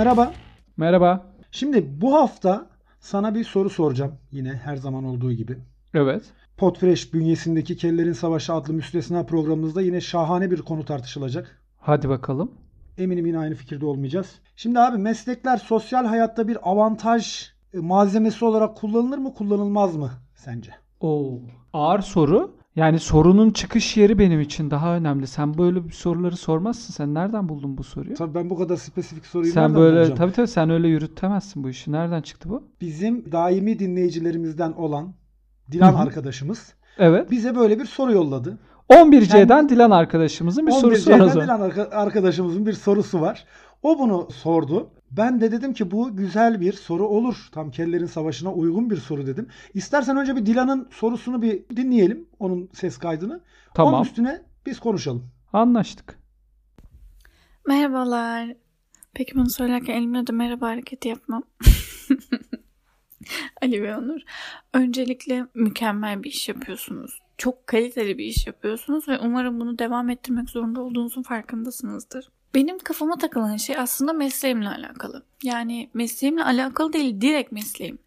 merhaba. Merhaba. Şimdi bu hafta sana bir soru soracağım yine her zaman olduğu gibi. Evet. Podfresh bünyesindeki Kellerin Savaşı adlı müstesna programımızda yine şahane bir konu tartışılacak. Hadi bakalım. Eminim yine aynı fikirde olmayacağız. Şimdi abi meslekler sosyal hayatta bir avantaj e, malzemesi olarak kullanılır mı kullanılmaz mı sence? Oo. Ağır soru. Yani sorunun çıkış yeri benim için daha önemli. Sen böyle bir soruları sormazsın. Sen nereden buldun bu soruyu? Tabii ben bu kadar spesifik soruyu sen nereden böyle bulacağım? tabii tabii sen öyle yürütemezsin bu işi. Nereden çıktı bu? Bizim daimi dinleyicilerimizden olan Dilan arkadaşımız Evet. bize böyle bir soru yolladı. 11C'den Dilan arkadaşımızın bir 11 sorusu var o C'den zaman. Dilan arka- arkadaşımızın bir sorusu var. O bunu sordu. Ben de dedim ki bu güzel bir soru olur. Tam kellerin savaşına uygun bir soru dedim. İstersen önce bir Dilan'ın sorusunu bir dinleyelim. Onun ses kaydını. Onun Tamam. üstüne biz konuşalım. Anlaştık. Merhabalar. Peki bunu söylerken elimle de merhaba hareketi yapmam. Ali ve Onur. Öncelikle mükemmel bir iş yapıyorsunuz. Çok kaliteli bir iş yapıyorsunuz ve umarım bunu devam ettirmek zorunda olduğunuzun farkındasınızdır. Benim kafama takılan şey aslında mesleğimle alakalı. Yani mesleğimle alakalı değil, direkt mesleğim.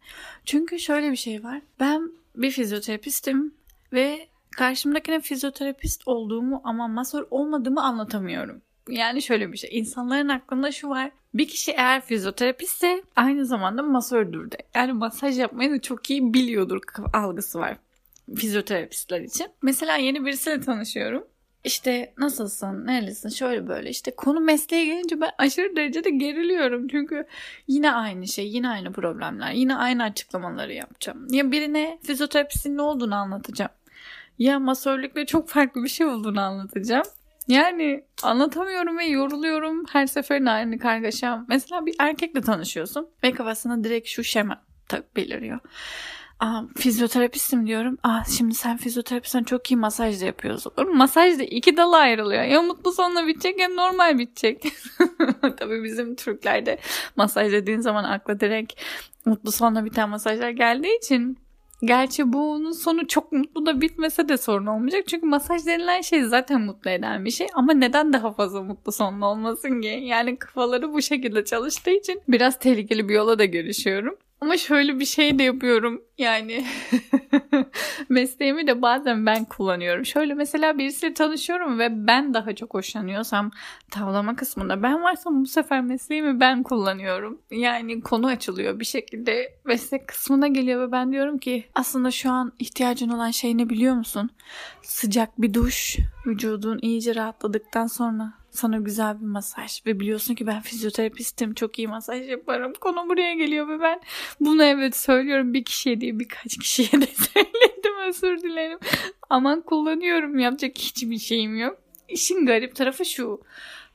Çünkü şöyle bir şey var. Ben bir fizyoterapistim ve karşımdakine fizyoterapist olduğumu ama masör olmadığımı anlatamıyorum. Yani şöyle bir şey. İnsanların aklında şu var. Bir kişi eğer fizyoterapistse aynı zamanda masördür de. Yani masaj yapmayı da çok iyi biliyordur algısı var fizyoterapistler için. Mesela yeni birisiyle tanışıyorum. İşte nasılsın, nerelisin, şöyle böyle. İşte konu mesleğe gelince ben aşırı derecede geriliyorum. Çünkü yine aynı şey, yine aynı problemler, yine aynı açıklamaları yapacağım. Ya birine fizyoterapistin ne olduğunu anlatacağım. Ya masörlükle çok farklı bir şey olduğunu anlatacağım. Yani anlatamıyorum ve yoruluyorum. Her seferinde aynı kargaşam. Mesela bir erkekle tanışıyorsun ve kafasına direkt şu şema beliriyor. Aa, fizyoterapistim diyorum. Aa, şimdi sen fizyoterapistsen çok iyi masaj da yapıyorsun. Masaj da iki dala ayrılıyor. Ya mutlu sonla bitecek ya normal bitecek. Tabii bizim Türklerde masaj dediğin zaman akla direkt mutlu sonla biten masajlar geldiği için Gerçi bunun sonu çok mutlu da bitmese de sorun olmayacak. Çünkü masaj denilen şey zaten mutlu eden bir şey. Ama neden daha fazla mutlu sonlu olmasın ki? Yani kafaları bu şekilde çalıştığı için biraz tehlikeli bir yola da görüşüyorum. Ama şöyle bir şey de yapıyorum. Yani mesleğimi de bazen ben kullanıyorum. Şöyle mesela birisiyle tanışıyorum ve ben daha çok hoşlanıyorsam tavlama kısmında ben varsam bu sefer mesleğimi ben kullanıyorum. Yani konu açılıyor bir şekilde meslek kısmına geliyor ve ben diyorum ki aslında şu an ihtiyacın olan şey ne biliyor musun? Sıcak bir duş, vücudun iyice rahatladıktan sonra sana güzel bir masaj ve biliyorsun ki ben fizyoterapistim çok iyi masaj yaparım. Konu buraya geliyor ve ben bunu evet söylüyorum. Bir kişiye değil birkaç kişiye de söyledim. Özür dilerim. Aman kullanıyorum. Yapacak hiçbir şeyim yok. İşin garip tarafı şu.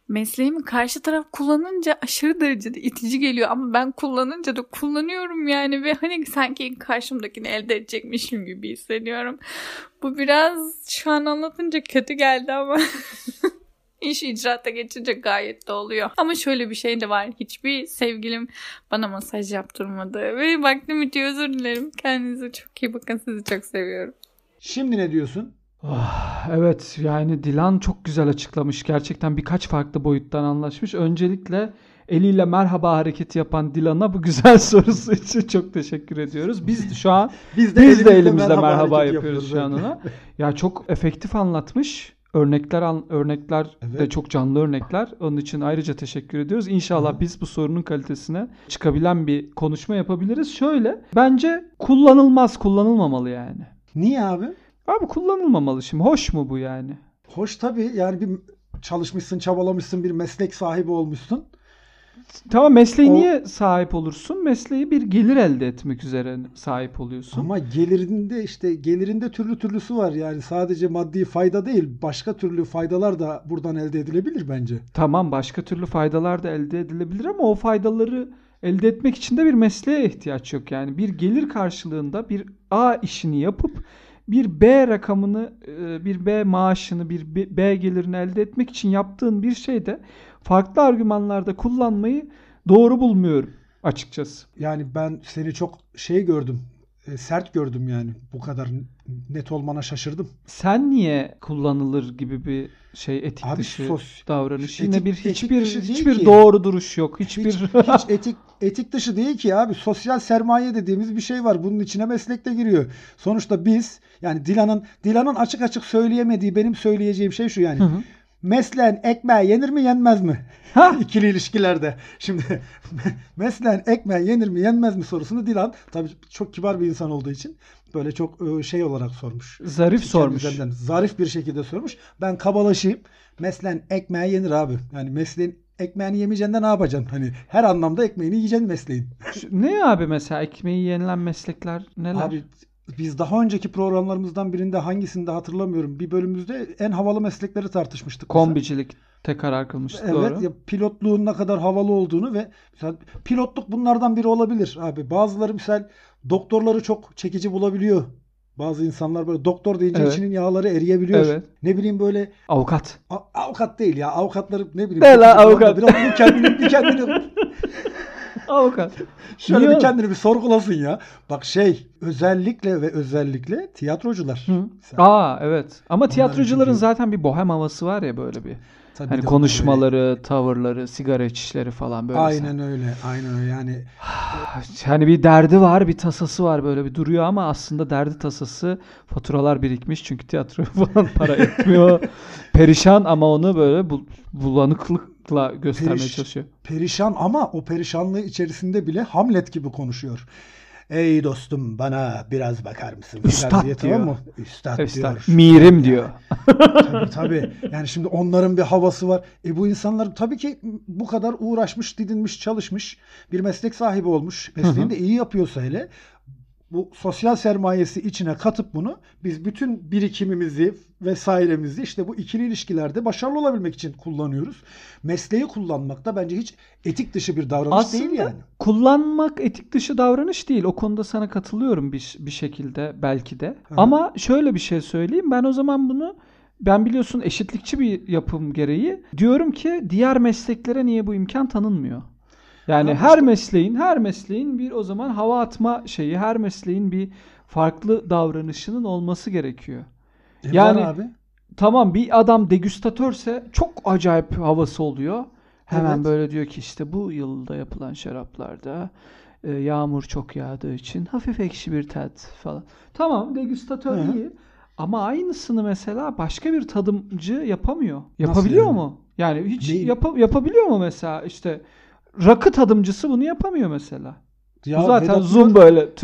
Mesleğimi karşı taraf kullanınca aşırı derecede itici geliyor. Ama ben kullanınca da kullanıyorum yani. Ve hani sanki karşımdakini elde edecekmişim gibi hissediyorum. Bu biraz şu an anlatınca kötü geldi ama İş icraata geçince gayet de oluyor. Ama şöyle bir şey de var. Hiçbir sevgilim bana masaj yaptırmadı. Ve vaktim bitiyor özür dilerim. Kendinize çok iyi bakın. Sizi çok seviyorum. Şimdi ne diyorsun? Ah, evet yani Dilan çok güzel açıklamış. Gerçekten birkaç farklı boyuttan anlaşmış. Öncelikle eliyle merhaba hareketi yapan Dilan'a bu güzel sorusu için çok teşekkür ediyoruz. Biz şu an Biz biz de elimizle merhaba, hareketi yapıyoruz şu an ona. Ya çok efektif anlatmış. Örnekler örnekler de Evet. çok canlı örnekler. Onun için ayrıca teşekkür ediyoruz. İnşallah Hı. biz bu sorunun kalitesine çıkabilen bir konuşma yapabiliriz. Şöyle bence kullanılmaz, kullanılmamalı yani. Niye abi? Abi kullanılmamalı şimdi. Hoş mu bu yani? Hoş tabii yani bir çalışmışsın, çabalamışsın, bir meslek sahibi olmuşsun. Tamam mesleği O- niye sahip olursun? Mesleği bir gelir elde etmek üzere sahip oluyorsun. Ama gelirinde işte gelirinde türlü türlüsü var yani sadece maddi fayda değil başka türlü faydalar da buradan elde edilebilir bence. Tamam başka türlü faydalar da elde edilebilir ama o faydaları elde etmek için de bir mesleğe ihtiyaç yok. Yani bir gelir karşılığında bir A işini yapıp bir B rakamını, e, bir B maaşını, bir B- gelirini elde etmek için yaptığın bir şeyde farklı argümanlarda kullanmayı doğru bulmuyorum açıkçası. Yani ben seni çok şey gördüm. e, sert gördüm yani. Bu kadar net olmana şaşırdım. Sen niye kullanılır gibi bir şey etik Abi dışı sos- davranış? etik- Yine bir hiçbir hiçbir ki. doğru duruş yok. Hiçbir Hiç, hiç etik etik dışı değil ki abi. Sosyal sermaye dediğimiz bir şey var. Bunun içine meslek de giriyor. Sonuçta biz yani Dilan'ın Dilan'ın açık açık söyleyemediği benim söyleyeceğim şey şu yani. Hı hı. Mesleğin ekmeği yenir mi yenmez mi? Ha? İkili ilişkilerde. Şimdi mesleğin ekmeği yenir mi yenmez mi sorusunu Dilan tabii çok kibar bir insan olduğu için böyle çok e, şey olarak sormuş. zarif Kendi sormuş. üzerinden zarif bir şekilde sormuş. Ben kabalaşayım. Mesleğin ekmeği yenir abi. Yani mesleğin ekmeğini yemeyeceksin de ne yapacaksın? Hani her anlamda ekmeğini yiyeceksin mesleğin. Ne abi mesela ekmeği yenilen meslekler neler? Abi biz daha önceki programlarımızdan birinde hangisinde hatırlamıyorum. Bir bölümümüzde en havalı meslekleri tartışmıştık. Kombicilik tek karar kılmıştı Evet doğru. ya pilotluğun ne kadar havalı olduğunu ve mesela pilotluk bunlardan biri olabilir abi. Bazıları misal doktorları çok çekici bulabiliyor. Bazı insanlar böyle doktor deyince Evet. içinin yağları eriyebiliyor. Evet. Ne bileyim böyle Avukat. a- avukat değil ya. Avukatları ne bileyim. Ne avukat? Biraz bir kendini bir kendini Avukat. şöyle Niye bir kendini bir sorgulasın ya. Bak şey özellikle ve özellikle tiyatrocular. Hı. Aa evet. Ama tiyatrocuların çünkü- zaten bir bohem havası var ya böyle bir. tabii Hani konuşmaları, tavırları, sigara içişleri falan böyle. Aynen öyle. Aynen öyle. Yani Hani bir derdi var, bir tasası var böyle bir duruyor ama aslında derdi tasası faturalar birikmiş çünkü tiyatro falan para etmiyor. Perişan ama onu böyle bu, bulanıklıkla göstermeye Periş- çalışıyor. perişan ama o perişanlığı içerisinde bile Hamlet gibi konuşuyor. Ey dostum bana biraz bakar mısın? Üstad diye, diyor. Tamam mı? Üstad, Üstad, diyor. mirim diyor. tabii tabii. Yani şimdi onların bir havası var. E bu insanlar tabii ki bu kadar uğraşmış, didinmiş, çalışmış. Bir meslek sahibi olmuş. Mesleğini de iyi yapıyorsa hele bu sosyal sermayesi içine katıp bunu biz bütün birikimimizi vesairemizi işte bu ikili ilişkilerde başarılı olabilmek için kullanıyoruz. Mesleği kullanmak da bence hiç etik dışı bir davranış Aslında değil yani. kullanmak etik dışı davranış değil. O konuda sana katılıyorum bir, bir şekilde belki de. Hı. Ama şöyle bir şey söyleyeyim. Ben o zaman bunu ben biliyorsun eşitlikçi bir yapım gereği diyorum ki diğer mesleklere niye bu imkan tanınmıyor? Yani her mesleğin her mesleğin bir o zaman hava atma şeyi, her mesleğin bir farklı davranışının olması gerekiyor. E Yani- abi. Tamam bir adam degüstatörse çok acayip havası oluyor. Hemen Evet. böyle diyor ki işte bu yılda yapılan şaraplarda e, yağmur çok yağdığı için hafif ekşi bir tat falan. Tamam degüstatör Hı iyi ama aynısını mesela başka bir tadımcı yapamıyor. Yapabiliyor yani? mu? Yani hiç yapa- yapabiliyor mu mesela işte rakı tadımcısı bunu yapamıyor mesela. Ya Bu zaten Vedat zoom böyle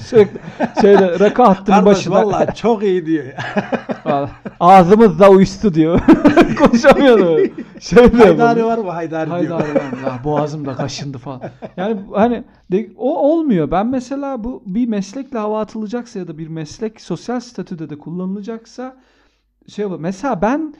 sürekli şeyde rakı hattının Kardeş başında. vallahi çok iyi diyor. Valla Ağzımız da uyuştu diyor. Konuşamıyordu. Şey diyor. Haydari var mı Haydari diyor. Haydari var. Ya boğazım da kaşındı falan. Yani hani de- o olmuyor. Ben mesela bu bir meslekle hava atılacaksa ya da bir meslek sosyal statüde de kullanılacaksa şey olur. Mesela ben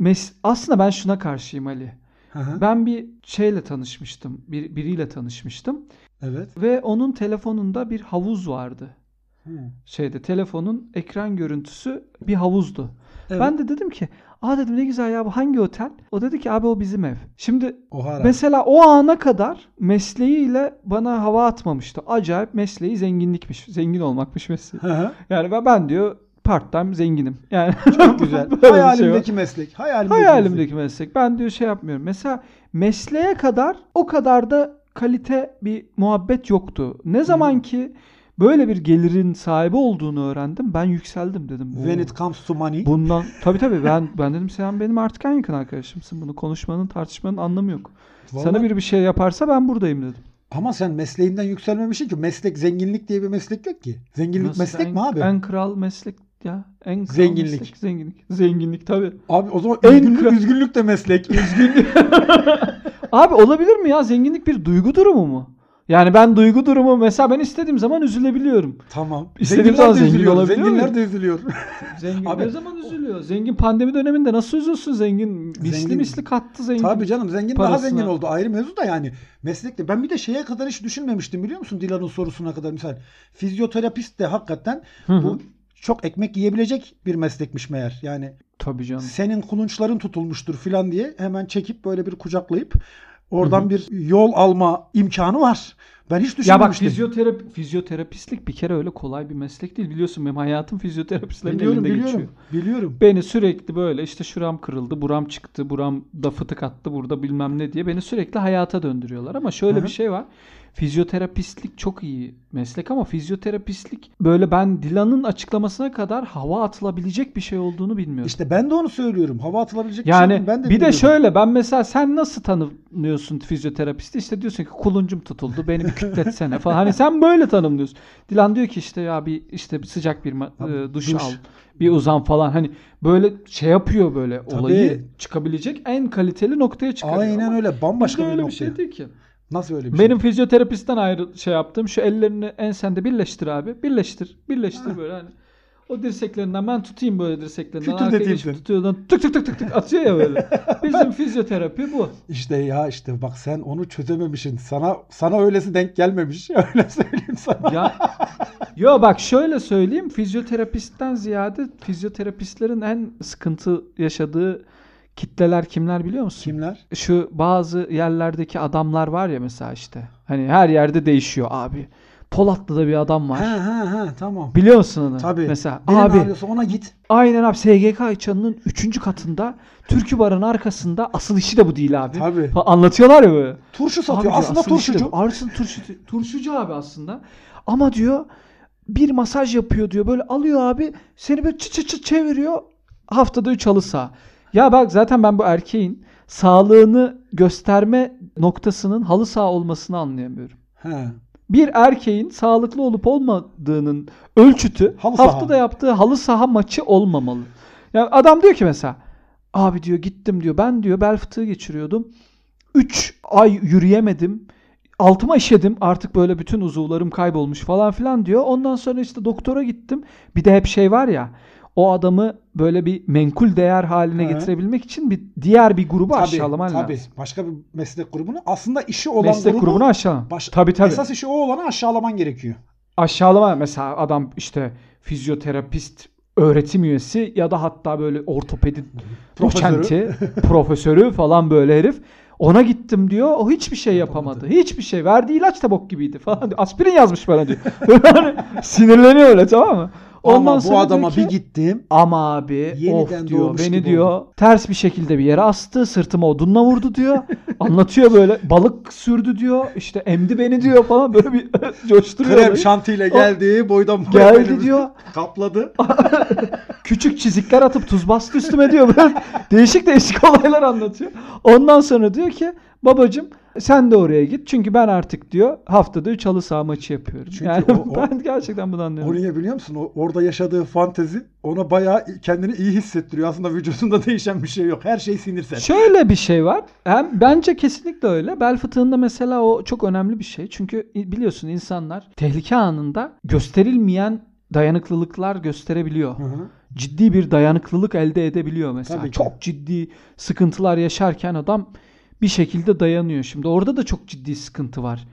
mes- aslında ben şuna karşıyım Ali. Hı. Ben bir şeyle tanışmıştım. Bir, biriyle tanışmıştım. Evet. Ve onun telefonunda bir havuz vardı. Hı. Şeyde telefonun ekran görüntüsü bir havuzdu. Evet. Ben de dedim ki aa dedim ne güzel ya bu hangi otel? O dedi ki abi o bizim ev. Şimdi Oha. mesela o ana kadar mesleğiyle bana hava atmamıştı. Acayip mesleği zenginlikmiş. Zengin olmakmış mesleği. Hı hı. Yani ben, ben diyor part time zenginim. Yani Çok güzel. Şey var. Hayalimdeki meslek. Hayalimdeki, Hayalimdeki meslek. Ben diyor şey yapmıyorum. Mesela mesleğe kadar o kadar da kalite bir muhabbet yoktu. Ne zaman ki böyle bir gelirin sahibi olduğunu öğrendim ben yükseldim dedim. meslek. When it comes to money. Bundan tabii tabii ben ben dedim sen benim artık en yakın arkadaşımsın. Bunu konuşmanın, tartışmanın anlamı yok. Sana Vallahi- biri bir şey yaparsa ben buradayım dedim. Ama sen mesleğinden yükselmemişsin ki. Meslek zenginlik diye bir meslek yok ki. Zenginlik Nasıl meslek en, mi abi? En kral meslek ya. En Zenginlik. meslek, zenginlik. Zenginlik tabii. Abi o zaman En üzgünlük, kral- üzgünlük de meslek. Abi olabilir mi ya? Zenginlik bir duygu durumu mu? Yani ben duygu durumu mesela ben istediğim zaman üzülebiliyorum. tamam. İstediğim Zenginler zaman zengin üzülüyor. olabiliyor Zenginler muyum? de üzülüyor. Zengin Abi- ne zaman üzülüyor? Zengin pandemi döneminde nasıl üzülsün zengin? Misli Zengin- misli kattı zengin. Tabii canım zengin daha Parasına. zengin oldu. Ayrı mevzu da yani meslekte. Ben bir de şeye kadar hiç düşünmemiştim biliyor musun Dilan'ın sorusuna kadar. Misal fizyoterapist de hakikaten Hı hı. bu çok ekmek yiyebilecek bir meslekmiş meğer. Yani Tabii canım. senin kulunçların tutulmuştur filan diye hemen çekip böyle bir kucaklayıp oradan bir yol alma imkanı var. Ben hiç Ya bak düşünmemiştim. fizyoterapi, fizyoterapistlik bir kere öyle kolay bir meslek değil. Biliyorsun benim hayatım fizyoterapistlerin biliyorum elinde biliyorum. geçiyor. Biliyorum. Beni sürekli böyle işte şuram kırıldı, buram çıktı, buram da fıtık attı, burada bilmem ne diye beni sürekli hayata döndürüyorlar. Ama şöyle Hı hı. bir şey var. Fizyoterapistlik çok iyi meslek ama fizyoterapistlik böyle ben Dilan'ın açıklamasına kadar hava atılabilecek bir şey olduğunu bilmiyorum. İşte ben de onu söylüyorum. Hava atılabilecek bir yani şey mi? ben de bir de bilmiyorum. şöyle ben mesela sen nasıl tanımlıyorsun fizyoterapisti? İşte diyorsun ki kuluncum tutuldu beni bir kütletsene falan. Hani sen böyle tanımlıyorsun. Dilan diyor ki işte ya bir işte bir sıcak bir e, duş, duş. al. Bir uzan falan. Hani böyle şey yapıyor böyle Tabii. olayı çıkabilecek en kaliteli noktaya çıkarıyor. Aynen Ama öyle. Bambaşka bir öyle bir şey değil ki. Nasıl öyle bir Benim şey? fizyoterapistten ayrı şey yaptım. Şu ellerini ensende birleştir abi. Birleştir. Birleştir Ha. böyle hani. O dirseklerinden ben tutayım böyle dirseklerinden. Kütür Arkaya geçip sen. tutuyordan tık tık tık tık tık atıyor ya böyle. Bizim fizyoterapi bu. İşte ya işte bak sen onu çözememişsin. Sana sana öylesi denk gelmemiş. Öyle söyleyeyim sana. Ya Yo bak şöyle söyleyeyim. Fizyoterapistten ziyade fizyoterapistlerin en sıkıntı yaşadığı kitleler kimler biliyor musun? Kimler? Şu bazı yerlerdeki adamlar var ya mesela işte. Hani her yerde değişiyor abi. Polatlı'da bir adam var. Ha ha ha tamam. Biliyor musun onu? Tabii. Mesela Benim abi ağrıyorsa ona git. aynen abi SGK Ayça'nın 3. katında Türkü Bar'ın arkasında asıl işi de bu değil abi. Tabii. Anlatıyorlar ya böyle. Turşu Abi satıyor. diyor, Aslında asıl turşucu. Arsın turşu, turşucu abi aslında. Ama diyor bir masaj yapıyor diyor. Böyle alıyor abi seni böyle çıt çıt çıt çeviriyor. Haftada 3 halı saha. Ya bak zaten ben bu erkeğin sağlığını gösterme noktasının halı saha olmasını anlayamıyorum. He. Bir erkeğin sağlıklı olup olmadığının ölçütü Halı saha. haftada yaptığı halı saha maçı olmamalı. Yani adam diyor ki mesela abi diyor gittim diyor ben diyor bel fıtığı geçiriyordum. 3 ay yürüyemedim. Altıma işedim artık böyle bütün uzuvlarım kaybolmuş falan filan diyor. Ondan sonra işte doktora gittim. Bir de hep şey var ya o adamı böyle bir menkul değer haline Hı. getirebilmek için bir diğer bir grubu Tabii, aşağılaman tabii. lazım. Başka bir meslek grubunu aslında işi olan Meslek grubu grubunu aşağılaman. baş- tabii tabii. esas işi o olanı aşağılaman gerekiyor. aşağılama mesela adam işte fizyoterapist öğretim üyesi ya da hatta böyle ortopedi doçenti, profesörü falan böyle herif. Ona gittim diyor. O hiçbir şey yapamadı. Yapamadı. Hiçbir şey. Verdiği ilaç da bok gibiydi falan diyor. Aspirin yazmış bana diyor. Sinirleniyor öyle tamam mı? Ama bu diyor adama ki, bir gittim. ama abi Yeniden of diyor doğmuş beni diyor ters bir şekilde bir yere astı sırtıma odunla vurdu diyor. Anlatıyor böyle balık sürdü diyor işte emdi beni diyor falan böyle bir coşturuyor. Krem şantiyle geldi. Boydan boya Geldi diyor. Kapladı. Küçük çizikler atıp tuz bastı üstüme diyor. Böyle değişik değişik olaylar anlatıyor. Ondan sonra diyor ki babacım sen de oraya git. Çünkü ben artık diyor haftada 3 halı saha maçı yapıyorum. Çünkü yani o- o- ben gerçekten bunu anlıyorum. O niye biliyor musun? O, orada yaşadığı fantezi ona bayağı kendini iyi hissettiriyor. Aslında vücudunda değişen bir şey yok. Her şey sinirsel. Şöyle bir şey var. Hem bence kesinlikle öyle. Bel fıtığında mesela o çok önemli bir şey. Çünkü biliyorsun insanlar tehlike anında gösterilmeyen dayanıklılıklar gösterebiliyor. Hı hı. ciddi bir dayanıklılık elde edebiliyor mesela. Çok ciddi sıkıntılar yaşarken adam bir şekilde dayanıyor. Şimdi orada da çok ciddi sıkıntı var.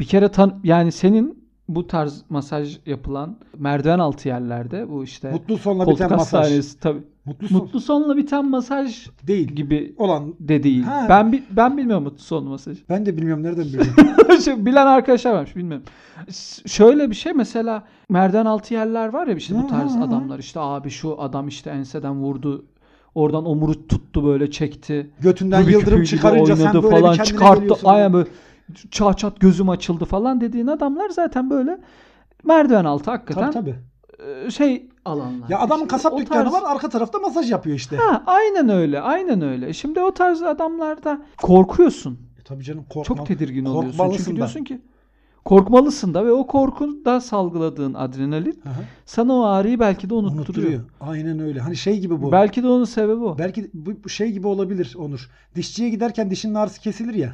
Bir kere tan yani senin bu tarz masaj yapılan merdiven altı yerlerde bu işte Mutlu sonla biten masaj. hastanesi tabii. Mutlu son Mutlu sonla biten masaj değil. gibi Olan de değil. Ha. Ben bi- ben bilmiyorum mutlu sonlu masaj. ben de bilmiyorum nereden biliyorum. Bilen arkadaşlar varmış bilmiyorum. Şöyle bir şey mesela merdiven altı yerler var ya işte bu tarz adamlar işte abi şu adam işte enseden vurdu. Oradan omuru tuttu böyle çekti. Götünden Rubik yıldırım çıkarınca sen böyle falan bir çıkarttı. Aynen böyle çat çat gözüm açıldı falan dediğin adamlar zaten böyle merdiven altı hakikaten Tabii tabii. e, şey alanlar. Ya adamın İşte kasap o dükkanı tarz- var arka tarafta masaj yapıyor işte. Ha, aynen öyle. Aynen öyle. Şimdi o tarz adamlarda korkuyorsun. E tabii canım korkma. Çok tedirgin oluyorsun. Çünkü diyorsun ki korkmalısın da ve o korkunda salgıladığın adrenalin hı. sana o ağrıyı belki de unutturuyor. Unutturuyor. Aynen öyle. Hani şey gibi bu. Belki de onun sebebi o. Belki bu şey gibi olabilir Onur. Dişçiye giderken dişinin ağrısı kesilir ya.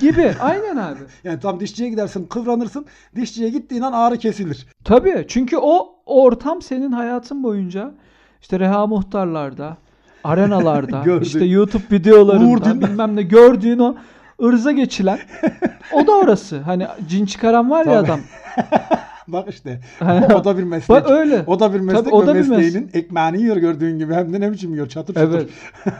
Gibi. Aynen abi. Yani tam dişçiye gidersin kıvranırsın. Dişçiye gittiğin an ağrı kesilir. Tabii. Çünkü o ortam senin hayatın boyunca işte reha muhtarlarda, arenalarda, işte YouTube videolarında bilmem ne gördüğün o ırza geçilen o da orası. Hani cin çıkaran var ya Tabii. adam. Bak işte. Bak o da bir meslek. öyle. O da bir meslek Tabii, o ve da bir mesleğinin ekmeğini yiyor gördüğün gibi. Hem de ne biçim yiyor çatır çatır. Evet.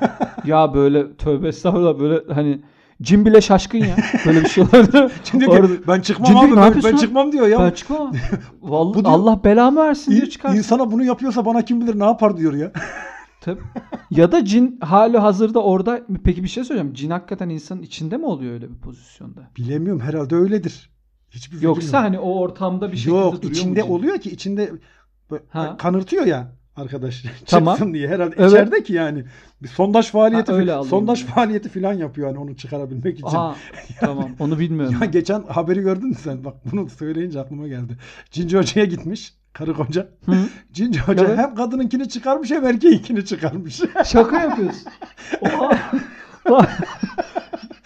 ya böyle tövbe estağfurullah böyle hani Cin bile şaşkın ya. Böyle bir şey olabilir. Cin diyor ki, Orada- ben çıkmam Cin diyor, abi ben, ben çıkmam diyor ya. Ben çıkamam. Vallahi diyor- Allah belamı versin diyor çıkarsın. İnsana bunu yapıyorsa bana kim bilir ne yapar diyor ya. Tabii. ya da cin hali hazırda orada. Peki bir şey söyleyeceğim. Cin hakikaten insanın içinde mi oluyor öyle bir pozisyonda? Bilemiyorum herhalde öyledir. Hiçbir fikrim Yoksa yok. hani o ortamda bir şekilde Yok duruyor içinde mu cin? oluyor ki içinde Ha. kanırtıyor ya arkadaş. Tamam. Çıksın diye herhalde Evet. içeride ki yani bir sondaj faaliyeti Ha, öyle sondaj diye. faaliyeti falan yapıyor hani onu çıkarabilmek için. Aha, tamam onu bilmiyorum. Ya geçen haberi gördün mü sen? Bak bunu söyleyince aklıma geldi. Cinci Hoca'ya gitmiş. Karı koca. Hı? Cinci Hoca Evet. hem kadınınkini çıkarmış hem erkeğinkini çıkarmış. Şaka yapıyorsun. Oha.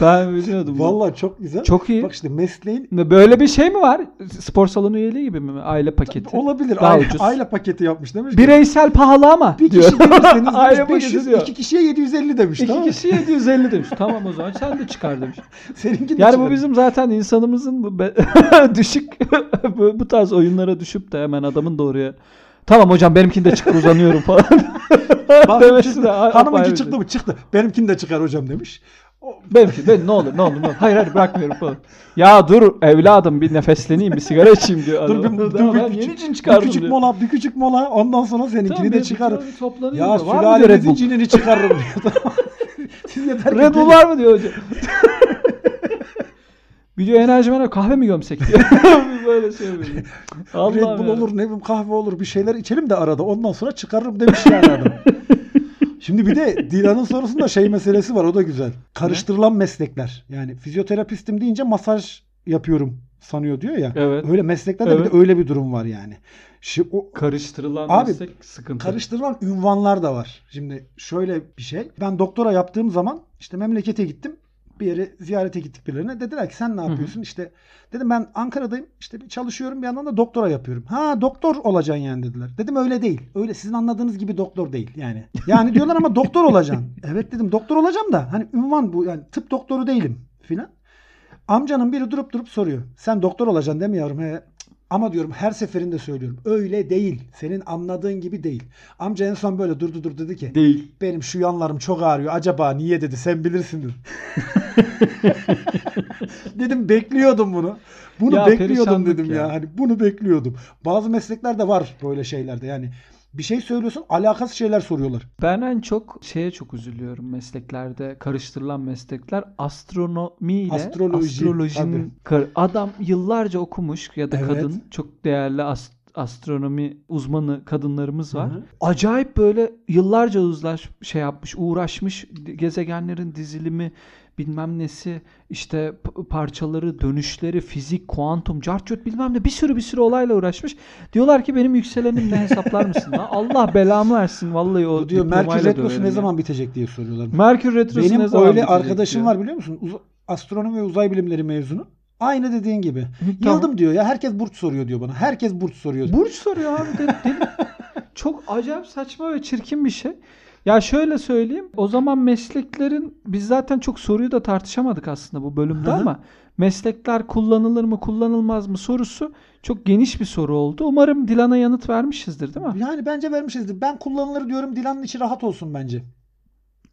Ben bilmiyordum. bunu. Vallahi çok güzel. Çok iyi. Bak işte mesleğin Böyle bir şey mi var? Spor salonu üyeliği gibi mi? Aile paketi. olabilir. Daha Aile, ucuz. aile paketi yapmış demiş ki. Bireysel pahalı ama bir diyor. kişi gelirseniz Aile demiş, paketi 500, diyor. iki kişiye 750 demiş. İki tamam mı? kişi 750 demiş. Tamam o zaman sen de çıkar demiş. Seninkini Yani bu bizim zaten insanımızın bu be- düşük bu, bu tarz oyunlara düşüp de hemen adamın doğruya Tamam hocam benimkini de çıkar uzanıyorum falan. Çıktı. de Hanımınki çıktı şey. mı? Çıktı. Benimkini de çıkar hocam demiş. Benimki ben ne olur ne olur ne olur. Hayır hayır bırakmıyorum falan. Ya dur evladım bir nefesleneyim bir sigara içeyim diyor dur bir, dur, Daha bir, ben küçük, yeni cin bir çıkardım küçük diyor. mola, bir küçük mola. Ondan sonra seninkini Tamam, de bir- çıkarır. bir toplanayım Ya Bull? cinini çıkarırım diyor. Siz yeter Red Bull var mı diyor hocam. Video enerjimene kahve mi gömsek diyor. Böyle şey böyle. Allah Red Bull olur ne bileyim kahve olur bir şeyler içelim de arada ondan sonra çıkarırım demiş yani adam. Şimdi bir de Dilan'ın sorusunda şey meselesi var o da güzel. Karıştırılan meslekler. Yani fizyoterapistim deyince masaj yapıyorum sanıyor diyor ya. Evet. Öyle mesleklerde bir Evet. de öyle bir durum var yani. Şimdi o Karıştırılan Abi, meslek sıkıntı. karıştırılan ünvanlar da var. Şimdi şöyle bir şey. Ben doktora yaptığım zaman işte memlekete gittim. Bir yere ziyarete gittik birilerine. Dediler ki sen ne hı. yapıyorsun? İşte dedim ben Ankara'dayım. İşte bir çalışıyorum bir yandan da doktora yapıyorum. Ha doktor olacaksın yani dediler. Dedim öyle değil. Öyle sizin anladığınız gibi doktor değil yani. Yani diyorlar ama doktor olacaksın. Evet dedim doktor olacağım da hani ünvan bu yani tıp doktoru değilim filan. Amcanın biri durup durup soruyor. Sen doktor olacaksın değil mi yavrum? He. Ama diyorum her seferinde söylüyorum. Öyle değil. Senin anladığın gibi değil. Amca en son böyle durdu dur dedi ki. Değil. Benim şu yanlarım çok ağrıyor. Acaba niye dedi. Sen bilirsin dedi. dedim bekliyordum bunu. Bunu Ya bekliyordum dedim ya. ya. Hani bunu bekliyordum. Bazı mesleklerde var böyle şeylerde. Yani bir şey söylüyorsun alakasız şeyler soruyorlar. Ben en çok şeye çok üzülüyorum mesleklerde karıştırılan meslekler astronomi ile Astroloji, astrolojinin kar- adam yıllarca okumuş ya da Evet. kadın çok değerli as- astronomi uzmanı kadınlarımız var. Hı hı. Acayip böyle yıllarca uzlaş şey yapmış, uğraşmış gezegenlerin dizilimi bilmem nesi işte parçaları, dönüşleri, fizik, kuantum, carçurt bilmem ne bir sürü bir sürü olayla uğraşmış. Diyorlar ki benim yükselenim ne hesaplar mısın? Lan Allah belamı versin vallahi o Bu diyor Merkür Retrosu ne ya. zaman bitecek diye soruyorlar. Merkür Retrosu Benim ne zaman öyle bitecek arkadaşım diyor. var biliyor musun? Uz- astronomi ve uzay bilimleri mezunu. Aynı dediğin gibi. Tamam. Yıldım diyor ya. Herkes burç soruyor diyor bana. Herkes burç soruyor. Burç soruyor abi. De, deli. Çok acayip saçma ve çirkin bir şey. Ya şöyle söyleyeyim. O zaman mesleklerin biz zaten çok soruyu da tartışamadık aslında bu bölümde Hı hı. ama meslekler kullanılır mı kullanılmaz mı sorusu çok geniş bir soru oldu. Umarım Dilan'a yanıt vermişizdir değil mi? Yani bence vermişizdir. Ben kullanılır diyorum. Dilan'ın içi rahat olsun bence.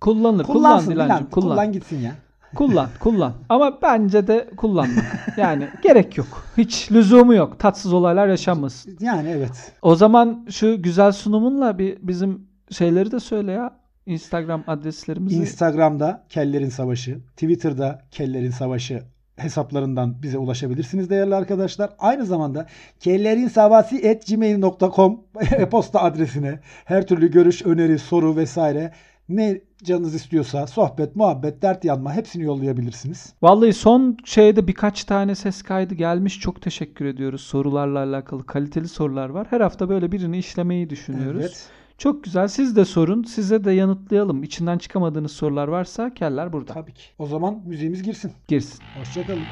Kullanılır. Kullan Kullansın Dilan'cığım. Dilan. Kullan. Kullan gitsin ya. Kullan. Kullan. Ama bence de kullanma. Yani gerek yok. Hiç lüzumu yok. Tatsız olaylar yaşanmasın. Yani evet. O zaman şu güzel sunumunla bir bizim şeyleri de söyle ya. Instagram adreslerimizi. Instagram'da Kellerin Savaşı, Twitter'da Kellerin Savaşı hesaplarından bize ulaşabilirsiniz değerli arkadaşlar. Aynı zamanda kellerinsavasi.gmail.com e-posta adresine her türlü görüş, öneri, soru vesaire ne canınız istiyorsa sohbet, muhabbet, dert yanma hepsini yollayabilirsiniz. Vallahi son şeyde birkaç tane ses kaydı gelmiş. Çok teşekkür ediyoruz. Sorularla alakalı kaliteli sorular var. Her hafta böyle birini işlemeyi düşünüyoruz. Evet. Çok güzel. Siz de sorun. Size de yanıtlayalım. İçinden çıkamadığınız sorular varsa keller burada. Tabii ki. O zaman müziğimiz girsin. Girsin. Hoşçakalın.